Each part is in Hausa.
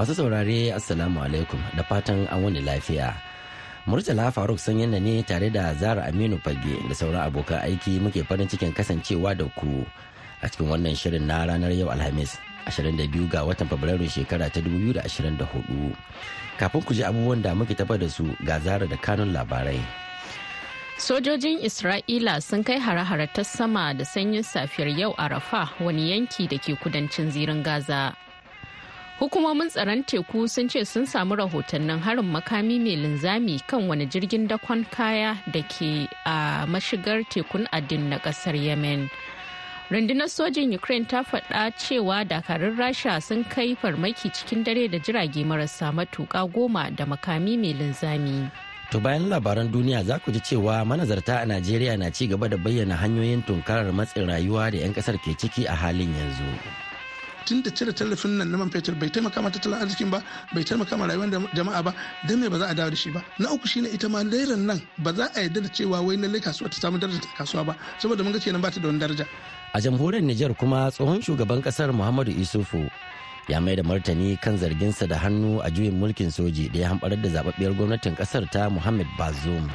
Masu saurare Assalamu alaikum da fatan an wani lafiya. Murtala Faruk yana ne tare da Zara Aminu Fage da sauran abokan aiki muke farin cikin kasancewa da ku a cikin wannan shirin na ranar yau Alhamis 22 ga watan Fabrairu shekara ta 2024. Kafin ku ji abubuwan da muke tafa da su ga Zara da kanun labarai. Sojojin Isra'ila sun kai hare-hare ta sama da sanyin safiyar yau a Rafa wani yanki da ke kudancin zirin Gaza. Hukumomin tsaron teku sun ce sun samu rahotannin harin makami mai linzami kan wani jirgin dakon kaya da ke a mashigar tekun adin na ƙasar Yemen. Rundunar sojin Ukraine ta faɗa cewa dakarun Rasha sun kai farmaki cikin dare da jirage marasa matuƙa goma da makami mai linzami. To bayan labaran duniya za ku ji cewa manazarta a Najeriya na ci gaba da bayyana hanyoyin tunkarar matsin rayuwa da 'yan ƙasar ke ciki a halin yanzu. Tun da cire tallafin nan na man fetur bai taimaka ma tattalin arzikin ba bai taimaka ma rayuwar jama'a ba don me ba za a dawo da shi ba na uku shine ita ma lairan nan ba za a yarda da cewa wai lallai kasuwa ta samu daraja kasuwa ba saboda mun ga kenan ba ta da wani daraja a jamhuriyar Nijar kuma tsohon shugaban ƙasar Muhammadu Isufu ya mai da martani kan zarginsa da hannu a juyin mulkin soji da ya hamɓarar da zababbiyar gwamnatin ƙasar ta Muhammad Bazoum.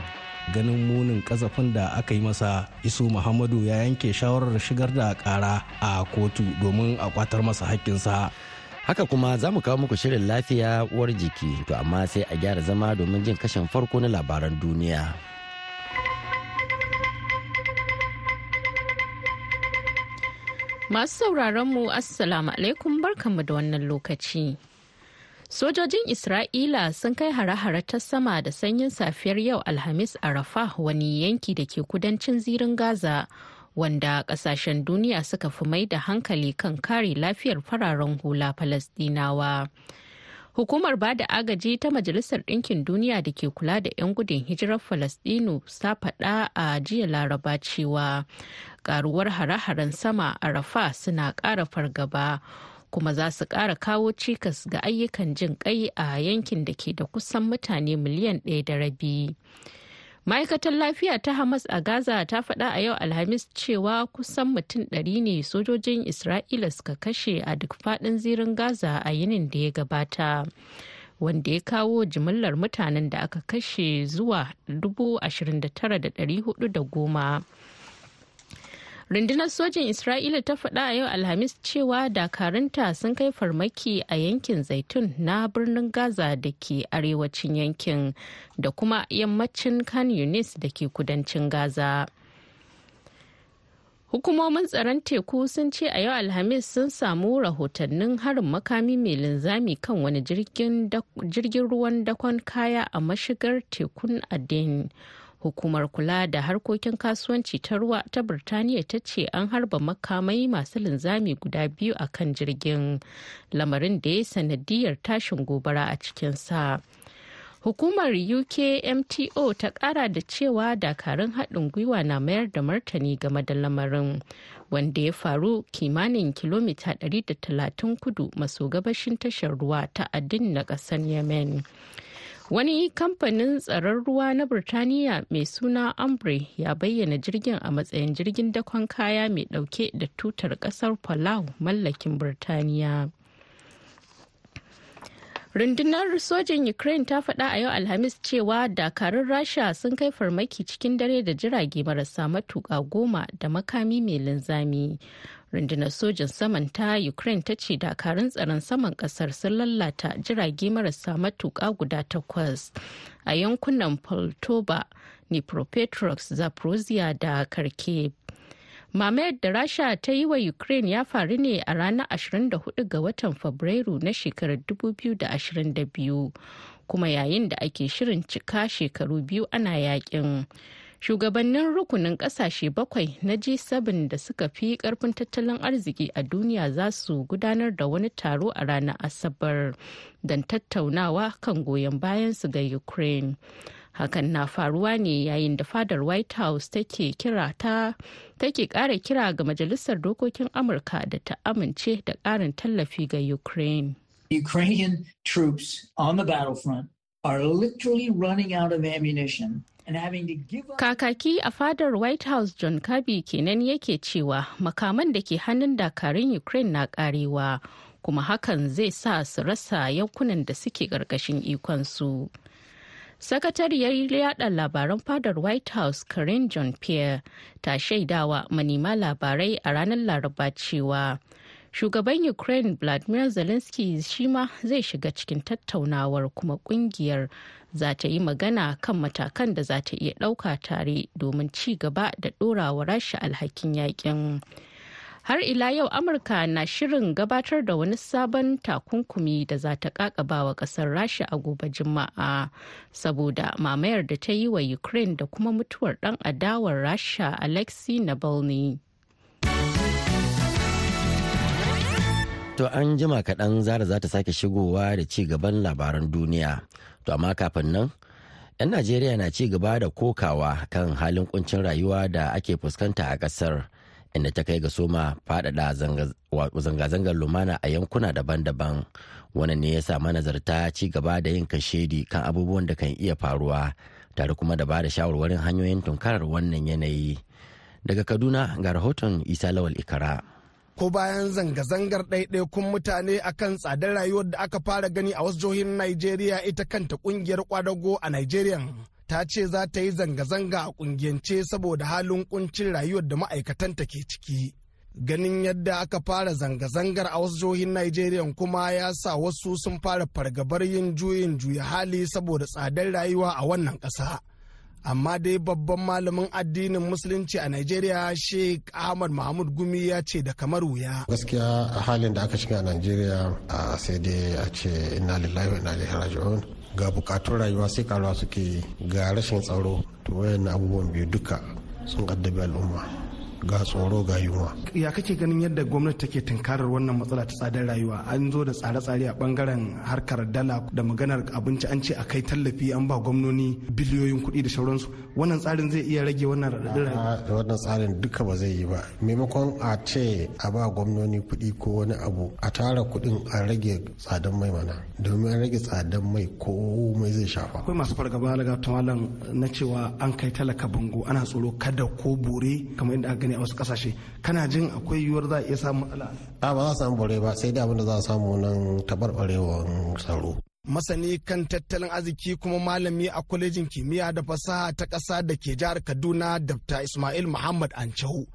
Ganin munin kasafin da aka yi masa. Isu muhammadu ya yanke shawarar shigar da kara a kotu domin a kwatar masa haƙƙinsa. Haka kuma za mu kawo muku shirin lafiya uwar jiki to amma sai a gyara zama domin jin kashin farko na labaran duniya. Masu sauraron mu assalamu alaikum barkanmu da wannan lokaci. Sojojin Isra'ila sun kai hare-hare ta sama da sanyin safiyar yau Alhamis a Rafa wani yanki da ke kudancin zirin Gaza wanda ƙasashen duniya suka fi mai da hankali kan kare lafiyar fararen hula Falasdinawa. Hukumar ba da agaji ta Majalisar Ɗinkin Duniya da ke kula da 'yan gudun hijirar Falasdinu ta faɗa a jiya Laraba cewa ƙaruwar hare-haren sama a Rafa suna ƙara fargaba. Kuma za su ƙara kawo cikas ga ayyukan jin ƙai a yankin da ke da kusan mutane miliyan ɗaya da rabi. ma'aikatar lafiya ta hamas a gaza ta faɗa a yau alhamis cewa kusan mutum ɗari ne sojojin isra'ila suka kashe a duk faɗin zirin gaza a yinin da ya gabata wanda ya kawo jimillar mutanen da aka kashe zuwa 29,410 rundunar sojin isra'ila ta faɗa a yau alhamis cewa dakarunta sun kai farmaki a yankin zaitun na birnin gaza da ke arewacin yankin da kuma yammacin khan yunis da ke kudancin gaza. Hukumomin tsaron teku sun ce a yau alhamis sun samu rahotannin harin makami mai linzami kan wani jirgin ruwan dakon kaya a mashigar tekun aden. Hukumar kula da harkokin kasuwanci ta ruwa ta birtaniya ta ce an harba makamai masu linzami guda biyu a kan jirgin lamarin da ya sanadiyar tashin gobara a cikinsa. Hukumar ukmto ta kara da cewa dakarun haɗin gwiwa na mayar da martani game da lamarin wanda ya faru kimanin kilomita 130 kudu maso gabashin tashar ruwa ta adin na ƙasar yemen. Wani kamfanin tsaron ruwa na birtaniya mai suna ambre ya bayyana jirgin a matsayin jirgin dakon kaya mai ɗauke da tutar ƙasar palau mallakin birtaniya. Rundunar sojin ukraine ta faɗa a yau alhamis cewa dakarun rasha sun kai farmaki cikin dare da jirage marasa matuƙa goma da makami mai linzami. Rundunar sojin saman ta ukraine ta ce dakarun tsaron saman ƙasar sun lalata jirage marasa matuƙa guda takwas a yankunan poltoba dnipropetrovsk zaporozhia da kharkiv. Mamayar da rasha ta yi wa ukraine ya faru ne a ranar 24 ga watan fabrairu na shekarar 2022 kuma yayin da ake shirin cika shekaru biyu ana yaƙin. Shugabannin rukunin ƙasashe bakwai na g7 da suka fi ƙarfin tattalin arziki a duniya za su gudanar da wani taro a ranar asabar don tattaunawa kan goyon bayansu ga ukraine. Hakan na faruwa ne yayin da fadar white house take kira ta take kara kira ga majalisar dokokin amurka da ta amince da karin tallafi ga ukraine. Ukrainian troops on the battlefront are literally running out of ammunition Kakaki a fadar White House John Kirby kenan yake cewa makaman da ke hannun dakarun Ukraine na karewa kuma hakan zai sa su rasa yankunan da suke ƙarƙashin ikonsu. Sakatariyar yada labaran fadar White House Karen John Pierre ta shaidawa manema labarai a ranar Laraba cewa shugaban Ukraine Vladimir Zelensky shi ma zai shiga cikin tattaunawar kuma ƙungiyar za ta yi magana kan matakan da za ta iya ɗauka tare domin ci gaba da ɗorawa rasha alhakin yaƙin. har ila yau amurka na shirin gabatar da wani sabon takunkumi da za ta kakaba wa ƙasar rasha a gobe juma'a saboda mamayar da ta yi wa ukraine da kuma mutuwar dan adawar rasha alexei navalny To an jima kaɗan zara za ta sake shigowa da ci gaban labaran duniya. To amma kafin nan, 'yan Najeriya na ci gaba da kokawa kan halin kuncin rayuwa da ake fuskanta a ƙasar. inda ta kai ga soma faɗaɗa zanga-zangar lumana a yankuna daban-daban wannan ne ya sa manazarta ci gaba da yin kashedi kan abubuwan da kan iya faruwa tare kuma da ba da shawarwarin hanyoyin tunkarar wannan yanayi daga kaduna ga rahoton isa lawal ikara ko bayan zanga-zangar ɗaiɗaikun mutane akan tsadar rayuwar da aka fara gani a wasu jihohin Najeriya ita kanta ƙungiyar kwadago a Najeriya ta ce za ta yi zanga-zanga a kungiyance saboda halin kuncin rayuwar da ma'aikatanta ke ciki. Ganin yadda aka fara zanga-zangar a wasu jihohin Najeriya kuma ya sa wasu sun fara fargabar yin juyin juya hali saboda tsadar rayuwa a wannan ƙasa. Amma dai babban malamin addinin Musulunci a Najeriya Sheikh Ahmad Mahmud Gumi ya ce da kamar wuya. Gaskiya halin da aka shiga a Najeriya sai dai a ce inna lillahi wa inna ilaihi raji'un. ga bukatun rayuwa sai karuwa suke ga rashin tsaro to wayan abubuwan biyu duka sun addabi al'umma ga tsoro ga yunwa. Ya kake ganin yadda gwamnati take tunkarar wannan matsala ta tsadar rayuwa? An zo da tsare-tsare a ɓangaren harkar dala da maganar abinci an ce a kai tallafi an ba gwamnoni biliyoyin kuɗi da sauransu. Wannan tsarin zai iya rage wannan raɗaɗin wannan tsarin duka ba zai yi ba. Maimakon a ce a ba gwamnoni kuɗi ko wani abu a tara kuɗin a rage tsadan mai mana. Domin an rage tsadan mai komai zai shafa. Akwai masu fargaba alaga malam na cewa an kai talaka bango ana tsoro kada ko bore kamar inda aka gani a wasu ƙasashe. Kana jin akwai yiwuwar za a iya samun matsala? A ba za a samu bore ba sai dai abin da za a samu nan taɓarɓarewar tsaro. Masani kan tattalin arziki kuma malami a kwalejin kimiyya da fasaha ta ƙasa da ke jihar kaduna dr. Ismail muhammad ancau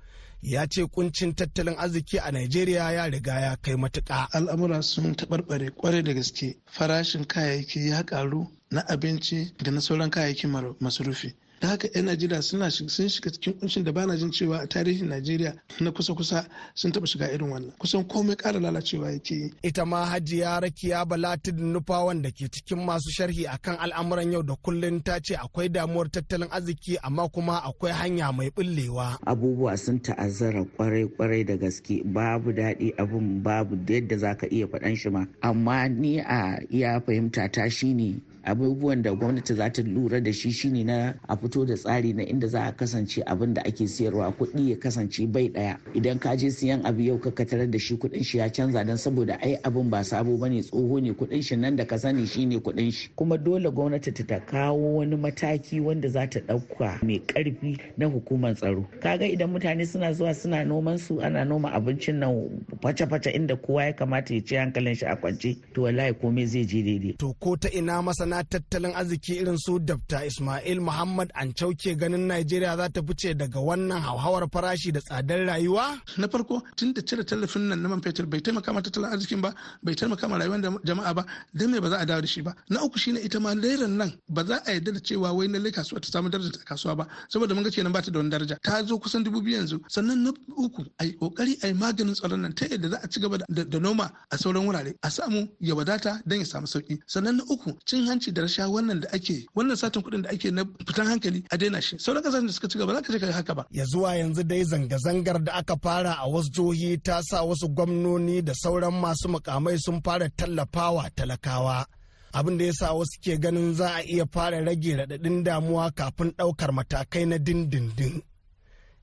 ya ce kuncin tattalin arziki a Najeriya ya riga ya kai matuƙa. Al'amura sun taɓarɓare ƙwarai da gaske. Farashin kayayyaki ya ƙaru na abinci da na sauran kayayyakin masarufi. Da haka 'yan najeriya suna sun shiga cikin kunshin da bana jin cewa a tarihin najeriya na kusa-kusa sun taba shiga irin wannan. Kusan komai ƙara lalacewa yake yi. Ita ma hajiya rakiya balatid nufa wanda ke cikin masu sharhi akan al'amuran yau da kullun ta ce akwai damuwar tattalin arziki amma kuma akwai hanya mai bullewa abubuwa sun ta'azzara kwarai-kwarai da gaske. Babu daɗi abun babu yadda za ka iya faɗan shi ma. Amma ni a iya fahimta ta shine abubuwan da gwamnati za ta lura da shi shine na a fito da tsari na inda za a kasance abin da ake siyarwa kuɗi ya kasance bai ɗaya. Idan ka je siyan abu yau ka tarar da shi kuɗin shi ya canza don saboda ai abin ba sabo ba ne tsoho ne kuɗin shi nan da ka sani shine kuɗin shi. Kuma dole gwamnati ta kawo wani mataki wanda za ta ɗauka mai ƙarfi na hukumar tsaro. Kaga idan mutane suna zuwa suna noman su ana noma abincin nan face-face inda kowa ya kamata ya ce hankalin shi a kwance to wallahi komai zai je daidai. To ko ta ina masana tattalin arziki irin su dabta ismail muhammad ancau ke ganin najeriya za ta fice daga wannan hauhawar farashi da tsadar rayuwa? Na farko tun da cire tallafin nan na man fetur bai taimaka ma tattalin arzikin ba bai taimaka ma rayuwar jama'a ba dan me ba za a dawo da shi ba? Na uku shine ita ma lairan nan ba za a yarda da cewa wai lallai kasuwa ta samu daraja ta kasuwa ba saboda mun ga kenan ba ta da wani daraja. Ta zo kusan dubu biyu yanzu. Sannan na uku ai ƙoƙari ai maganin tsaron nan ta yadda za a ci gaba da noma a sauran wurare a samu ya wadata dan ya samu sauƙi sannan na uku cin hanci da rasha wannan da ake wannan satin kuɗin da ake na fitan hankali a daina shi. Sauran ƙasashen da suka ci gaba za ka je ka haka ba. Ya zuwa yanzu dai zanga-zangar da aka fara a wasu jihohi ta sa wasu gwamnoni da sauran masu mukamai sun fara tallafawa talakawa. Abin da ya sa wasu ke ganin za a iya fara rage raɗaɗin damuwa kafin ɗaukar matakai na dindindin.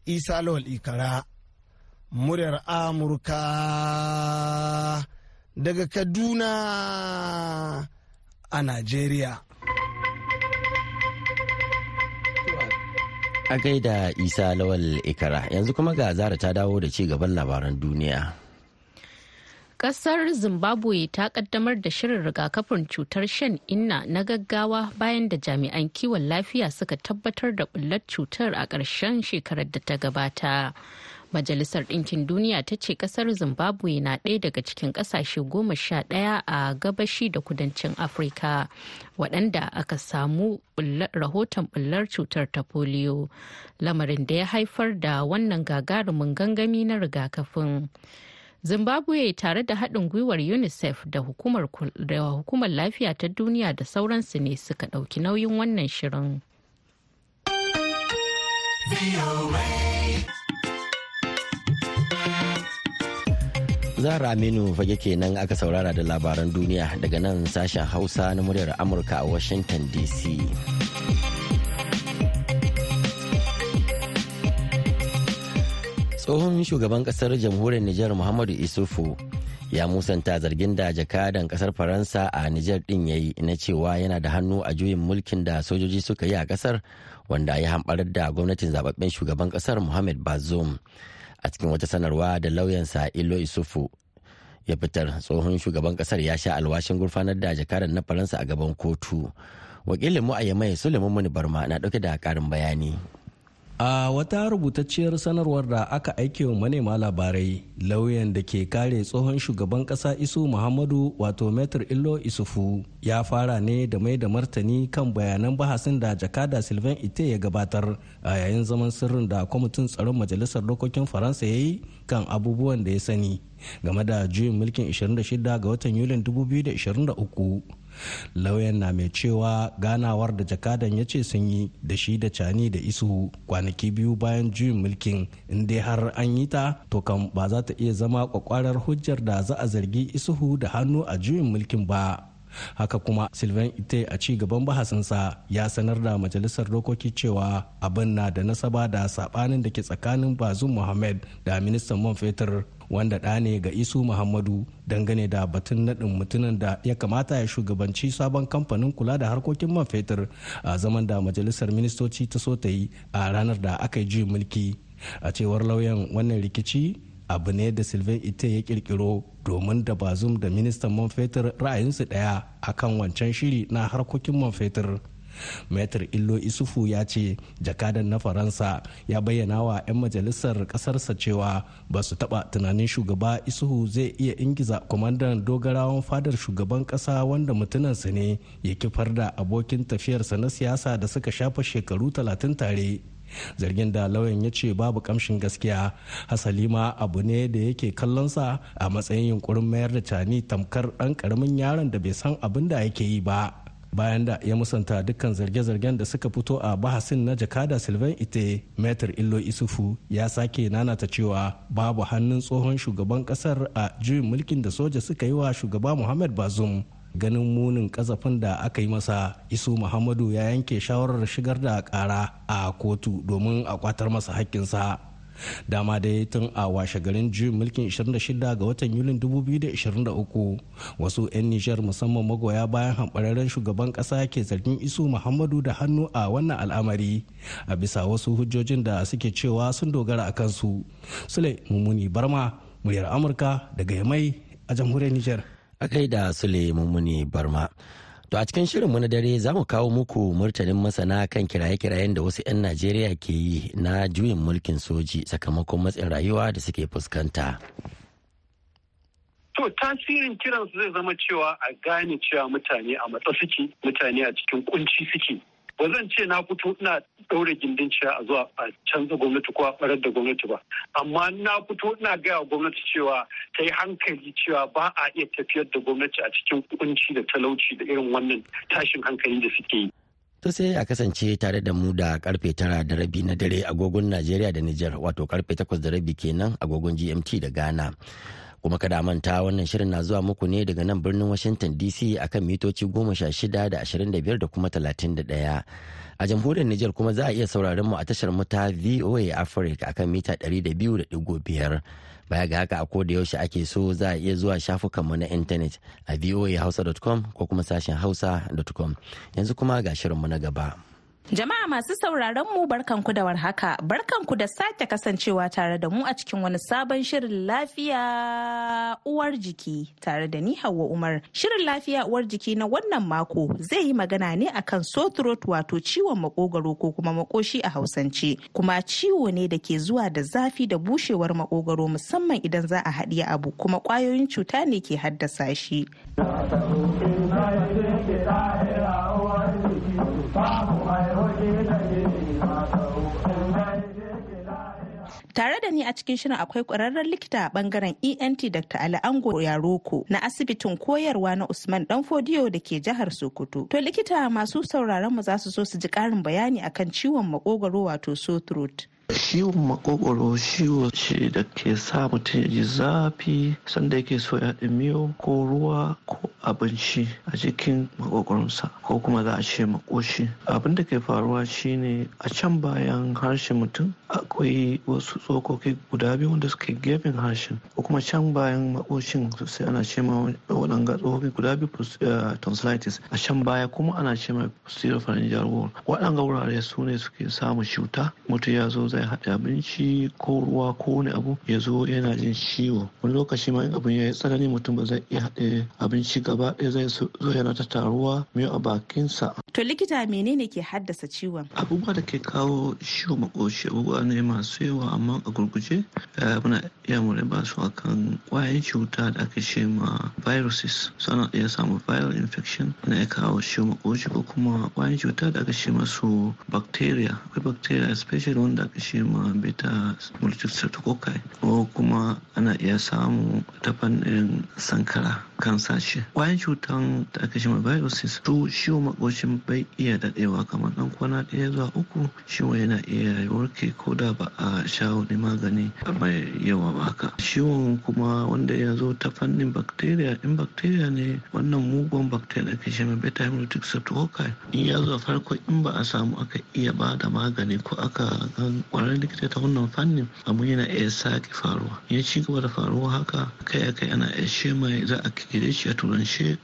Isa lawal ikara muryar amurka daga kaduna. A najeriya a gaida isa lawal ikara yanzu kuma ga zara ta dawo da ci gaban labaran duniya Kasar Zimbabwe ta kaddamar da shirin rigakafin cutar shan inna na gaggawa bayan da jami'an kiwon lafiya suka tabbatar da bullar cutar a ƙarshen shekarar da ta gabata. Majalisar Ɗinkin Duniya ta ce ƙasar Zimbabwe na ɗaya daga cikin ƙasashe goma sha ɗaya a gabashi da kudancin Afirka waɗanda aka samu rahoton bullar cutar ta polio, lamarin da ya haifar da wannan gagarumin gangami na rigakafin. zimbabwe tare da haɗin gwiwar unicef da hukumar, hukumar lafiya ta duniya da sauransu ne suka ɗauki nauyin wannan shirin. Zara aminu fage kenan aka saurara da labaran duniya daga nan sashen hausa na muryar amurka a washington dc tsohon shugaban ƙasar jamhuriyar Nijar Muhammadu Isufu ya musanta zargin da jakadan ƙasar Faransa a Nijar din ya yi na cewa yana da hannu a juyin mulkin da sojoji suka yi a ƙasar wanda ya hamɓarar da gwamnatin zababben shugaban ƙasar Muhammad Bazoum. A cikin wata sanarwa da lauyansa Ilo Isufu ya fitar tsohon shugaban ƙasar ya sha alwashin gurfanar da jakadan na Faransa a gaban kotu. Wakilin mu a Yamai Suleiman Muni Barma na ɗauke da ƙarin bayani. A wata rubutacciyar sanarwar da aka aike wa manema labarai, lauyan da ke kare tsohon shugaban kasa Isu Muhammadu wato Metr Illo Isufu ya fara ne da mai da martani kan bayanan bahasin da jakada Sylvain Ite ya gabatar a yayin zaman sirrin da kwamitin tsaron majalisar dokokin Faransa ya yi kan abubuwan da ya sani game da juyin mulkin 26 ga watan Yulin 2023. Lauyan na mai cewa ganawar da jakadan ya ce sun yi da shi da cani da isu kwanaki biyu bayan juyin mulkin inda har an yi ta to kan ba za ta iya zama kwakwarar hujjar da za a zargi isuhu da hannu a juyin mulkin ba. Haka kuma sylvain ite a ci gaban bahasinsa ya sanar da majalisar dokoki cewa abin na da nasaba da sabanin da ke tsakanin bazum muhammad da ministan man fetur wanda ɗa ne ga isu muhammadu dangane da batun naɗin mutumin da ya kamata ya shugabanci sabon kamfanin kula da harkokin man fetur a zaman da majalisar ministoci ta so ta yi a ranar da aka yi mulki. A cewar lauyan wannan rikici abu ne da sylvain ite ya kirkiro domin da bazum da ministan man fetur ra'ayinsu ɗaya akan wancan shiri na harkokin man fetur Illo Isufu ya ce jakadan na Faransa ya bayyana wa 'yan majalisar kasarsa cewa ba su taba tunanin shugaba Isuhu zai iya ingiza kwamandan dogarawan fadar shugaban kasa wanda mutunansa ne ya kifar da abokin tafiyarsa na siyasa da suka shafa shekaru talatin tare. Zargin da lauyan ya ce babu kamshin gaskiya. Hasali ma abu ne da yake kallonsa a matsayin yunkurin mayar da cani tamkar ɗan ƙaramin yaron da bai san abin da yake yi ba. Bayan da ya musanta dukkan zarge-zargen da suka fito a bahasin na jakada sylvain ite metar illo isufu ya sake nanata cewa babu hannun tsohon shugaban ƙasar a juyin mulkin da soja suka yi wa shugaba muhammad bazum ganin munin kasafin da aka yi masa. Isu muhammadu ya yanke shawarar shigar da kara a kotu domin a kwatar masa hakkinsa. Dama dai tun a washe garin juyin mulkin 26 ga watan yulin 2023 wasu 'yan nijar musamman magoya bayan hamɓararren shugaban ƙasa ke zargin isu muhammadu da hannu a wannan al'amari a bisa wasu hujjojin da suke cewa sun dogara a kansu. Sule mummuni barma muryar amurka daga yamai a jamhuriyar nijar. A da sule mummuni barma To a cikin shirinmu na dare za mu kawo muku martanin masana kan kiraye-kirayen da wasu 'yan Najeriya ke yi na juyin mulkin soji sakamakon matsin rayuwa da suke fuskanta. To tasirin kiransu zai zama cewa a gane cewa mutane a matsa suke, mutane a cikin kunci suke. Ba zan ce na fito ina ɗaure gindin cewa a zuwa a canza gwamnati ko a ɓarar da gwamnati ba amma na fito ina gaya gwamnati cewa ta yi hankali cewa ba a iya tafiyar da gwamnati a cikin kunci da talauci da irin wannan tashin hankali da suke yi. To sai a kasance tare da mu da ƙarfe tara da rabi na dare agogon Najeriya da Nijar wato ƙarfe takwas da rabi kenan agogon GMT da Ghana. Kuma kada manta wannan shirin na zuwa muku ne daga nan birnin Washington DC akan mitoci goma sha shida da ashirin da biyar da kuma talatin da ɗaya. A jamhuriyar Nijar kuma za a iya sauraron mu a tashar mu ta VOA Africa akan mita ɗari da biyu da ɗigo biyar. baya ga haka a koda yaushe ake so za a iya zuwa shafukanmu na intanet a voahausa.com ko kuma sashen hausa.com yanzu kuma ga shirinmu na gaba. Jama'a masu sauraron mu barkanku da warhaka, barkanku da sake kasancewa tare da mu a cikin wani sabon shirin lafiya uwar jiki tare da ni Hauwa Umar. Shirin lafiya uwar jiki na wannan mako zai yi magana ne akan sore throat wato ciwon makogaro ko kuma makoshi a Hausance, kuma ciwo ne da ke zuwa da zafi da bushewar makogaro musamman idan za a haɗiye abu kuma ƙwayoyin cuta ne ke haddasa shi. Tare da ni a cikin shirin akwai ƙwararren likita a ɓangaren ENT Dr. Ali Ango Yaroko na asibitin koyarwa na Usman Danfodiyo da ke jihar Sokoto. To likita masu sauraron mu za su so su ji ƙarin bayani akan ciwon makogwaro wato sore throat. Ciwon makogwaro ciwo ce da ke sa mutum ya ji zafi sanda yake so ya miyo ko ruwa ko abinci a cikin makogwaronsa ko kuma za a ce makoshi abin da ke faruwa shine a can bayan harshen mutum akwai wasu tsokoki guda biyu wanda suke gefen harshen ko kuma can bayan makoshin sosai ana ce ma waɗanga tsokoki guda biyu tonsillitis. A can baya kuma ana ce ma posterior pharyngeal wall. Waɗanga wurare su ne suke samun cuta. Mutum ya zo zai haɗa abinci ko ruwa ko wani abu ya zo yana jin ciwo wani lokaci ma in abin ya yi tsanani mutum ba zai iya haɗe abinci gaba ɗaya zai zo yana ta taruwa miyo a bakinsa. To likita menene ke haddasa ciwon? Abubuwa da ke kawo ciwo makoshi abubuwa ne masu yawa amma a gurguje muna iya mu ba su akan kwayan cuta da ake ce ma viruses sana iya samu viral infection na iya kawo ciwo makoshi ko kuma kwayan cuta da ake ce masu bacteria akwai bacteria especially wanda ake ce ma beta multistreptococci ko kuma ana iya samu ta fannin sankara. Kan sashe kwayan cutan da aka shi viruses su ciwo makoshin bai iya dadewa kamar dan kwana ɗaya zuwa uku. Ciwo yana iya warke ko da ba a sha wani magani mai yawa ba haka. Ciwon kuma wanda ya zo ta fannin bacteria in bacteria ne wannan mugun bacteria da ake shi beta hemolytic streptococci in ya zo farko in ba a samu aka iya ba da magani ko aka gan kwararren likita ta wannan fannin abu yana iya sake faruwa. Ya ci gaba da faruwa haka kai akai ana iya ce mai za a kire shi a turance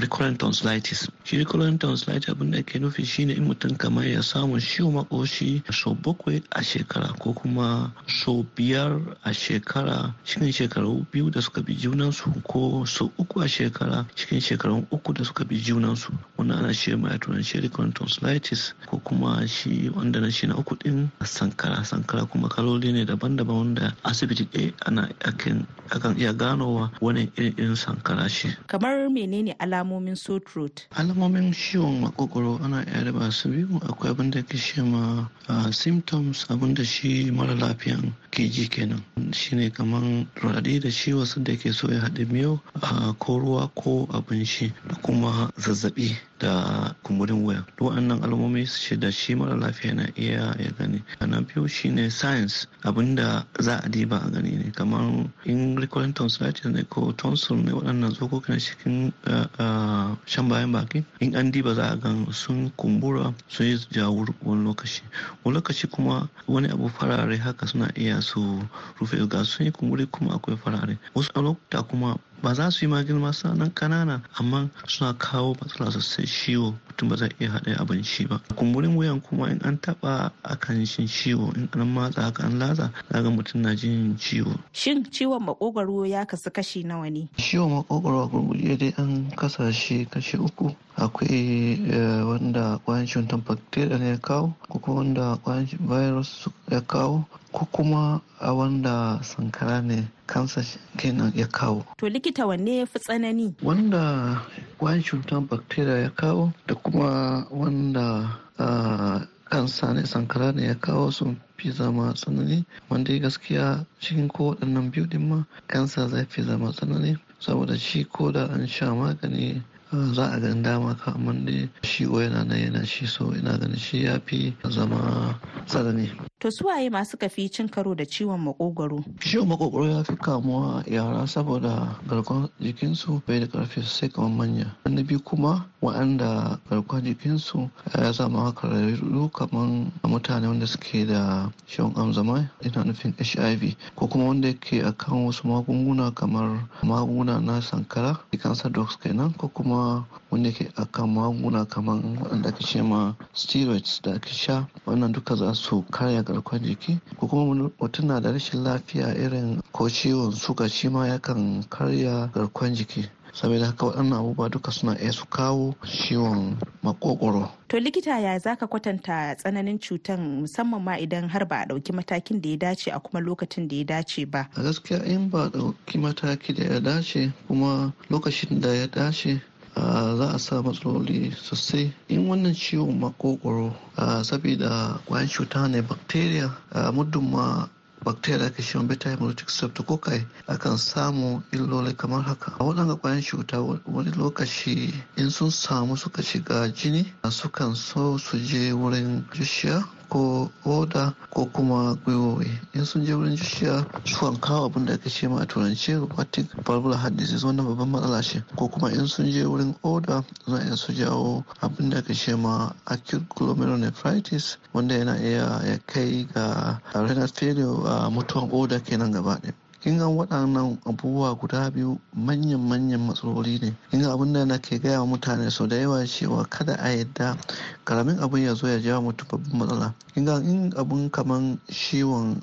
recurrent tonsillitis. Shi recurrent tonsillitis abin da ke nufi shine in mutum kamar ya samu ciwo makoshi sau bakwai a shekara ko kuma sau biyar a shekara cikin shekaru biyu da suka bi junansu ko sau uku a shekara cikin shekarun uku da suka bi junansu. Wannan ana ce mai a turance recurrent tonsillitis ko kuma shi wanda na shi na uku din sankara. Sankara kuma kaloli ne daban-daban wanda asibiti ɗaya ana akan iya ganowa wani irin sankara. Shi. Kamar menene alamomin sore throat? Alamomin ciwon makogoro ana iya raba su biyu akwai abin da ke shi ma symptoms abin da shi mara lafiyan ke ji kenan shine kamar raɗaɗi da shi wasu da ke so ya haɗe miyau ko ruwa ko abinci da kuma zazzaɓi da kumburin waya. Duk wannan alamomi su da shi mara lafiya na iya ya gani. Na biyu shine science abin da za a diba a gani ne. Kamar in recurrent tonsillitis ne ko tonsil ne waɗannan tsokoki na cikin shan bayan baki in an diba za a gan sun kumbura sun yi jawur wani lokaci. Wani lokaci kuma wani abu farare haka suna iya su rufe ga sun yi kumburi kuma akwai farare. Wasu lokuta kuma ba za su yi magirma nan kanana amma suna kawo matsala sosai. Ciwo mutum ba zai iya haɗa abinci ba. Kumburin wuyan kuma in an taɓa akan shin ciwo in an matsa haka an latsa zaga mutum na jin ciwo. Shin ciwon makogwaro ya kasu kashi nawa ne? Ciwon makogwaro a gurguje dai an kasa shi kashi uku. Akwai wanda kwayan cutar bacteria ne ya kawo ko kuma wanda kwayan virus ya kawo ko kuma a wanda sankara ne kansa kenan ya kawo. To likita wanne ya fi tsanani? Wanda kwayan cutar bacteria ya kawo da kuma wanda kansa ne sankara ne ya kawo su fi zama tsanani wanda gaskiya cikin ko waɗannan biyu ɗin ma kansa zai fi zama tsanani saboda shi ko da an sha magani za a gan dama ka amma dai shi yana nan yana shi so ina ganin shi ya fi zama tsanani To suwaye masu kafi cin karo da ciwon makogwaro? Ciwon makogwaro ya fi kamuwa yara saboda garkuwar jikinsu bai da ƙarfi sai kamar manya. Na biyu kuma waɗanda garkuwar jikinsu ya zama kararru kamar mutane wanda suke da ciwon amzama ina nufin HIV ko kuma wanda yake akan wasu magunguna kamar magunguna na sankara cancer drugs kenan ko kuma wanda yake akan magunguna kamar waɗanda ake ce ma steroids da ake sha wannan duka za su karya garkuwar jiki ko kuma mutum na da rashin lafiya irin ko ciwon suga shi ma yakan karya garkuwar jiki saboda haka waɗannan abubuwa duka suna iya su kawo ciwon makokoro. To likita ya zaka kwatanta tsananin cutan musamman ma idan har ba a ɗauki matakin da ya dace a kuma lokacin da ya dace ba. A gaskiya in ba a ɗauki mataki da ya dace kuma lokacin da ya dace za a sa matsaloli sosai. In wannan ciwon makokoro saboda kwayan cuta ne bacteria muddin ma bacteria ke shi beta hemolytic streptococci akan samu illoli kamar haka. A waɗanda kwayan cuta wani lokaci in sun samu suka shiga jini sukan so su je wurin jishiya ko oda ko kuma gwiwowi. In sun je wurin jishiya sukan kawo abin da ake ce ma a turance rheumatic valvular heart disease wannan babban matsala ce. Ko kuma in sun je wurin oda za iya su jawo abin da ake ce ma acute glomerulonephritis wanda yana iya ya kai ga renal failure a mutuwan oda kenan gaba ɗaya. Kin ga waɗannan abubuwa guda biyu manyan manyan matsaloli ne. Kin ga abin da na ke gaya wa mutane sau da yawa cewa kada a yadda ƙaramin abin ya zo ya jawo mutum babban matsala. Kin ga in abun kaman ciwon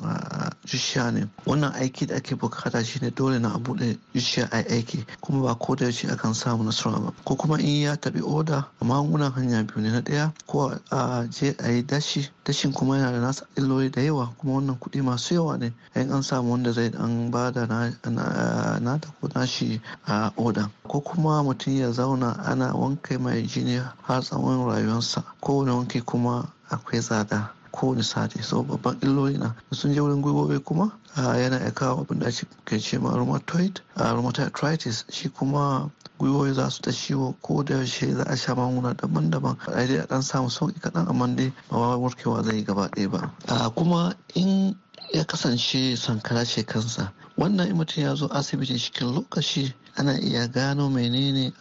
zuciya ne wannan aiki da ake buƙata shine dole na a buɗe zuciya a aiki kuma ba ko da yaushe akan samu nasara ba. Ko kuma in ya taɓi oda magungunan hanya biyu ne. Na ɗaya ko a je a yi dashi dashin kuma yana da nasa illoli da yawa kuma wannan kuɗi masu yawa ne. In an samu wanda zai ba da na ta ko nashi a oda ko kuma mutum ya zauna ana wanke mai jini har tsawon rayuwarsa. Kowane wanke kuma akwai tsada kowane sati. So babban illoli na sun je wurin gwiwowi kuma yana iya kawo abin da ke ce ma rheumatoid arthritis. Shi kuma gwiwoyi za su ta ciwo ko da yaushe za a sha magunguna daban-daban a dai a dan samu sauƙi kaɗan amma dai ba warkewa zai gaba ɗaya ba. Kuma in ya kasance sankara ce kansa. Wannan mutum ya zo asibiti cikin lokaci ana iya gano menene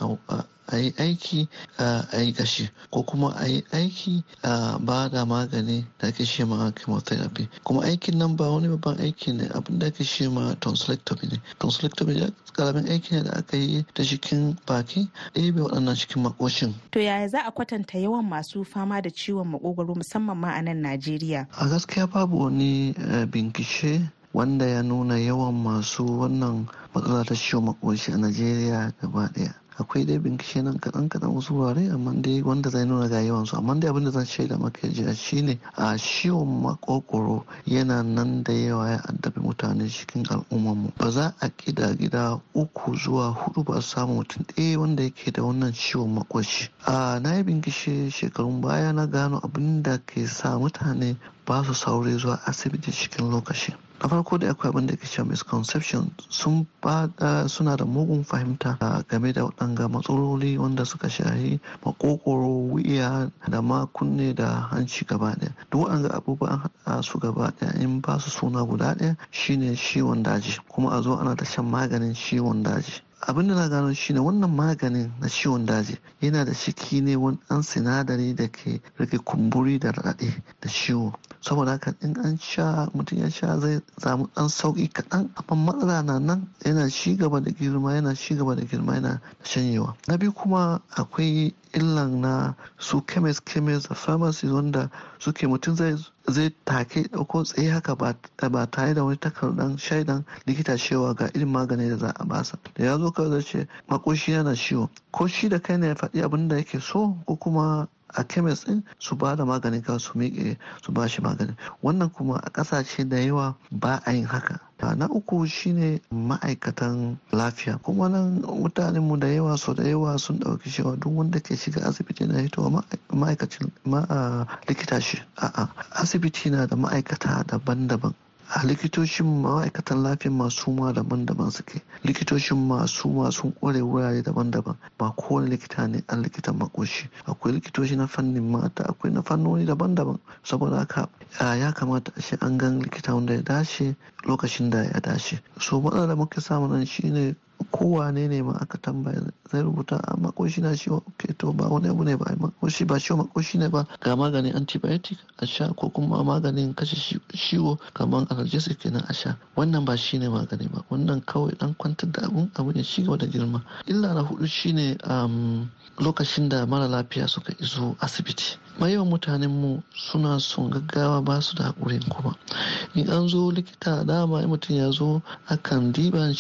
a yi aiki a yi gashi ko kuma a yi aiki a ba da magani da ake shi ma chemotherapy kuma aikin nan ba wani babban aiki ne abin da ake shi ma tonsillectomy ne tonsillectomy da ƙaramin aiki ne da aka yi ta cikin baki ɗebe waɗannan cikin makoshin. To yaya za a kwatanta yawan masu fama da ciwon makogwaro musamman ma a nan Najeriya? A gaskiya babu wani bincike wanda ya nuna yawan masu wannan matsala ta ciwon makoshi a Najeriya gaba ɗaya. Akwai dai bincike nan kaɗan kaɗan wasu wurare amma dai wanda zai nuna ga yawan su amma dai abin da zan shaida maka jiya shine a ciwon makokoro yana nan da yawa ya addabi mutane cikin al'ummarmu. Ba za a kida gida uku zuwa huɗu ba samu mutum ɗaya wanda yake da wannan ciwon makoshi a na yi bincike shekarun baya na gano abin da ke sa mutane ba su saurayi zuwa asibiti cikin lokaci. Na farko da akwai abin da ke cewa misconception sun ba da suna da mugun fahimta game da waɗanga matsaloli wanda suka shahi makokoro wuya da ma kunne da hanci gaba ɗaya. Duk waɗanga abubuwan haɗa su gaba ɗaya in ba su suna guda ɗaya shine ciwon daji. Kuma a zo ana ta shan maganin ciwon daji. Abin da na gano shine wannan maganin na ciwon daji yana da ciki ne wani ɗan sinadari da ke rage kumburi da raɗaɗi da ciwo. Saboda haka in an sha mutum ya sha zai samu ɗan sauƙi kaɗan. Amma matsala na nan yana ci gaba da girma yana ci gaba da girma yana shanyewa. Na biyu kuma akwai illan na su chemist chemist da pharmacies wanda suke mutum zai zai take ɗauko tsaye haka ba tare da wani takardar shaidan likita cewa ga irin magani da za a basa da ya zo kawai zai ce makoshi yana ciwo. Ko shi da kai ne ya faɗi abin da yake so ko kuma a kemis din su ba da magani ka su miƙe su ba shi magani. Wannan kuma a ƙasashe da yawa ba a yin haka. Na uku shine ma'aikatan lafiya. Kuma nan mutanen mu da yawa so da yawa sun ɗauki cewa duk wanda ke shiga asibiti na hitowa ma'aikacin likita shi. A'a asibiti na da ma'aikata daban-daban. A likitocin ma'aikatan lafiyan masu ma daban-daban suke. Likitocin masu masu kware wurare daban-daban. Ba kowane likita ne an likitan makoshi. Akwai likitoci na fannin mata akwai na fannoni daban-daban. Saboda haka ya kamata a an gan likita wanda ya dace lokacin da ya dace. So matsala da muke samu nan shine kowane ne ma aka tambaya zai rubuta a makoshi na ciwo ke to ba wani abu ne ba makoshi ba ciwo makoshi ne ba. Ga maganin antibiotic a sha ko kuma maganin kashe ciwo kamar analgesic kenan a sha. Wannan ba shine magani ba. Wannan kawai dan kwantar da abun abu ne shi da girma. Illa na huɗu shine lokacin da mara lafiya suka iso asibiti. Yawan mutanen mu suna son gaggawa ba su da haƙurin kuma. In an zo likita dama mutum ya zo akan diba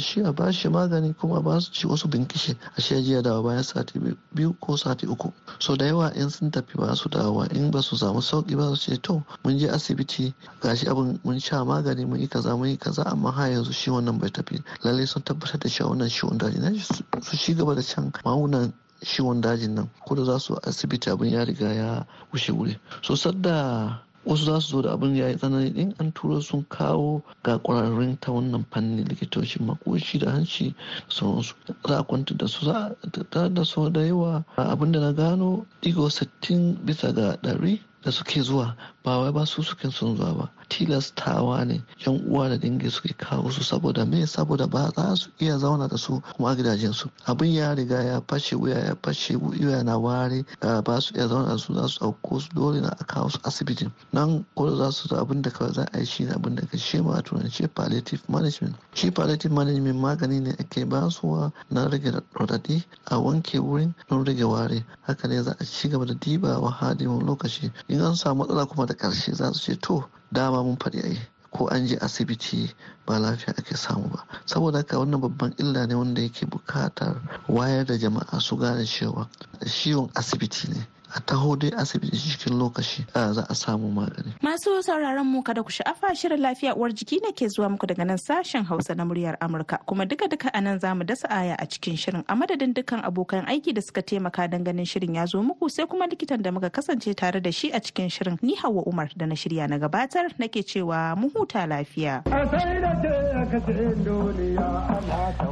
shi a bashi magani kuma ba su ci wasu binkishe. A shi jiya dawa bayan sati biyu ko sati uku. So da yawa in sun tafi ba su dawa in ba su samu sauƙi ba su ce to mun je asibiti gashi abin mun sha magani mun yi kaza mun yi kaza amma ha yanzu shi wannan bai tafi. Lallai sun tabbatar da shi wannan daji na su shi gaba da can magunan ciwon dajin nan ko da za su asibiti abin ya riga ya wuce wuri. So sadda wasu za su zo da abin ya yi tsanani din an turo sun kawo ga kwararrun ta wannan fannin likitocin makoshi da hanci sauransu. Za a kwanta da su za a da da yawa. Abin da na gano ɗigo 60 bisa ga ɗari da suke zuwa ba wai ba su suke son zuwa ba. Tilastawa ne yan uwa da dangi suke kawo su saboda me? Saboda ba za su iya zauna da su kuma a gidajen su. Abin ya riga ya fashe wuya ya fashe wuya na ware ba su iya zauna da su za su auko su dole na a kawo su asibiti. Nan ko za su abin da kawai za a yi shi ne abin da ka shema a turanci palliative management. Shi palliative management magani ne ake basuwa na rage radadi a wanke wurin don rage ware haka ne za a ci gaba da dibawa hadimin lokaci in an samu matsala kuma da ƙarshe za su ce to dama mun faɗi ai ko an je asibiti ba lafiya ake samu ba. Saboda haka wannan babban illa ne wanda yake buƙatar wayar da jama'a su gane cewa ciwon asibiti ne. A taho dai asibiti cikin lokaci za a samu magani. Masu sauraron mu kada ku sha'afa shirin lafiya uwar jiki ne ke zuwa muku daga nan sashen Hausa na muryar Amurka kuma duka duka a nan za mu dasa aya a cikin shirin a madadin dukkan abokan aiki da suka taimaka don ganin shirin ya zo muku sai kuma likitan da muka kasance tare da shi a cikin shirin ni Hauwa Umar da na shirya na gabatar nake cewa mu huta lafiya.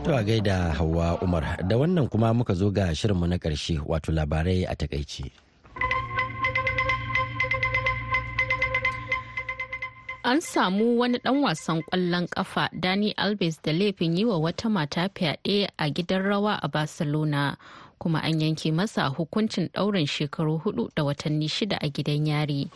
To a gaida Hauwa Umar da wannan kuma muka zo ga shirinmu na ƙarshe wato labarai a takaici. An samu wani ɗan wasan ƙwallon ƙafa Dani Alves da laifin yi wa wata mata fyaɗe a gidan rawa a Barcelona, kuma an yanke masa hukuncin ɗaurin shekaru huɗu da watanni shida a gidan yari.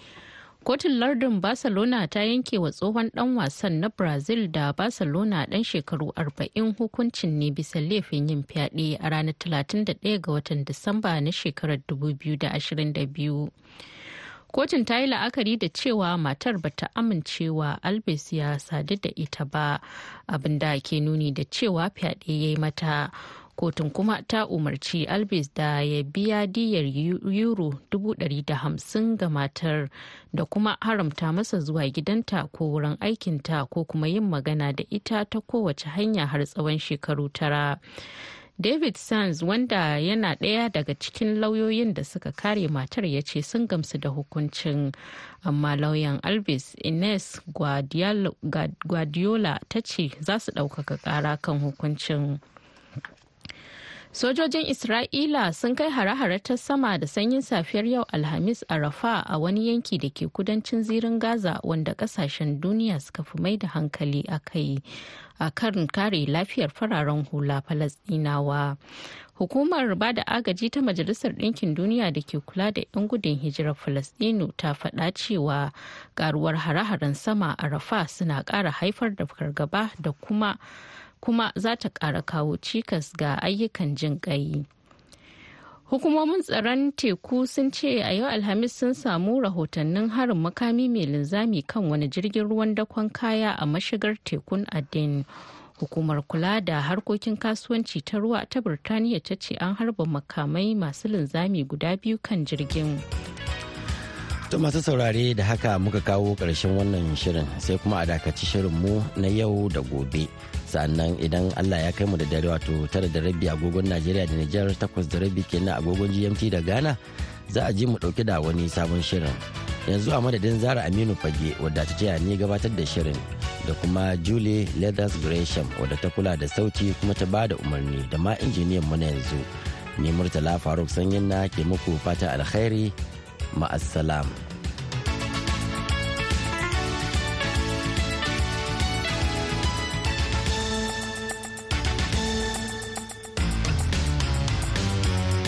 Kotun lardin Barcelona ta yanke wa tsohon ɗan wasan na Brazil da Barcelona ɗan shekaru 40 hukuncin ne bisa laifin yin fyaɗe a ranar 31 ga watan Disamba na shekarar 2022. Kotun ta yi la'akari da cewa matar bata amincewa albes ya sadu da ita ba abin da ke nuni da cewa fyaɗe ya yi mata kotun kuma ta umarci albes da ya biya diyar euro 150 ga matar da kuma haramta masa zuwa gidanta ko wurin aikinta ko kuma yin magana da ita ta kowace hanya har tsawon shekaru tara. David sands wanda yana ɗaya daga cikin lauyoyin da suka kare matar ya ce sun gamsu da hukuncin. Amma lauyan alves ines guardiola ta ce za su ɗaukaka ƙara kan hukuncin. Sojojin isra'ila sun kai hare-hare ta sama da sanyin safiyar yau alhamis a rafa a wani yanki da ke kudancin zirin gaza wanda ƙasashen duniya suka fi mai da hankali a kai a karin kare lafiyar fararen hula falasdinawa hukumar ba da agaji ta majalisar ɗinkin duniya da ke kula da 'yan gudun hijirar falasdinu ta faɗa cewa karuwar hare-haren sama a rafa suna ƙara haifar da fargaba da kuma kuma za ta ƙara kawo cikas ga ayyukan jin ƙai. Hukumomin tsaron teku sun ce a yau Alhamis sun samu rahotannin harin makami mai linzami kan wani jirgin ruwan dakon kaya a mashigar tekun Aden. hukumar kula da harkokin kasuwanci ta ruwa ta birtaniya ta ce an harba makamai masu linzami guda biyu kan jirgin To masu saurare da haka muka kawo ƙarshen wannan shirin sai kuma a dakaci shirinmu na yau da gobe. Sannan idan Allah ya kai mu da dare wato tara da rabi agogon Najeriya da Nijar takwas da rabi kenan agogon GMT da Ghana za a ji mu ɗauke da wani sabon shirin. Yanzu a madadin Zara Aminu Fage wadda ta taya ni gabatar da shirin da kuma Julie Leathers Gresham wadda ta kula da sauti kuma ta ba da umarni da ma injiniyan mu na yanzu. Ni Murtala Faruk Sanyin na ke muku fata alkhairi ma'assalam.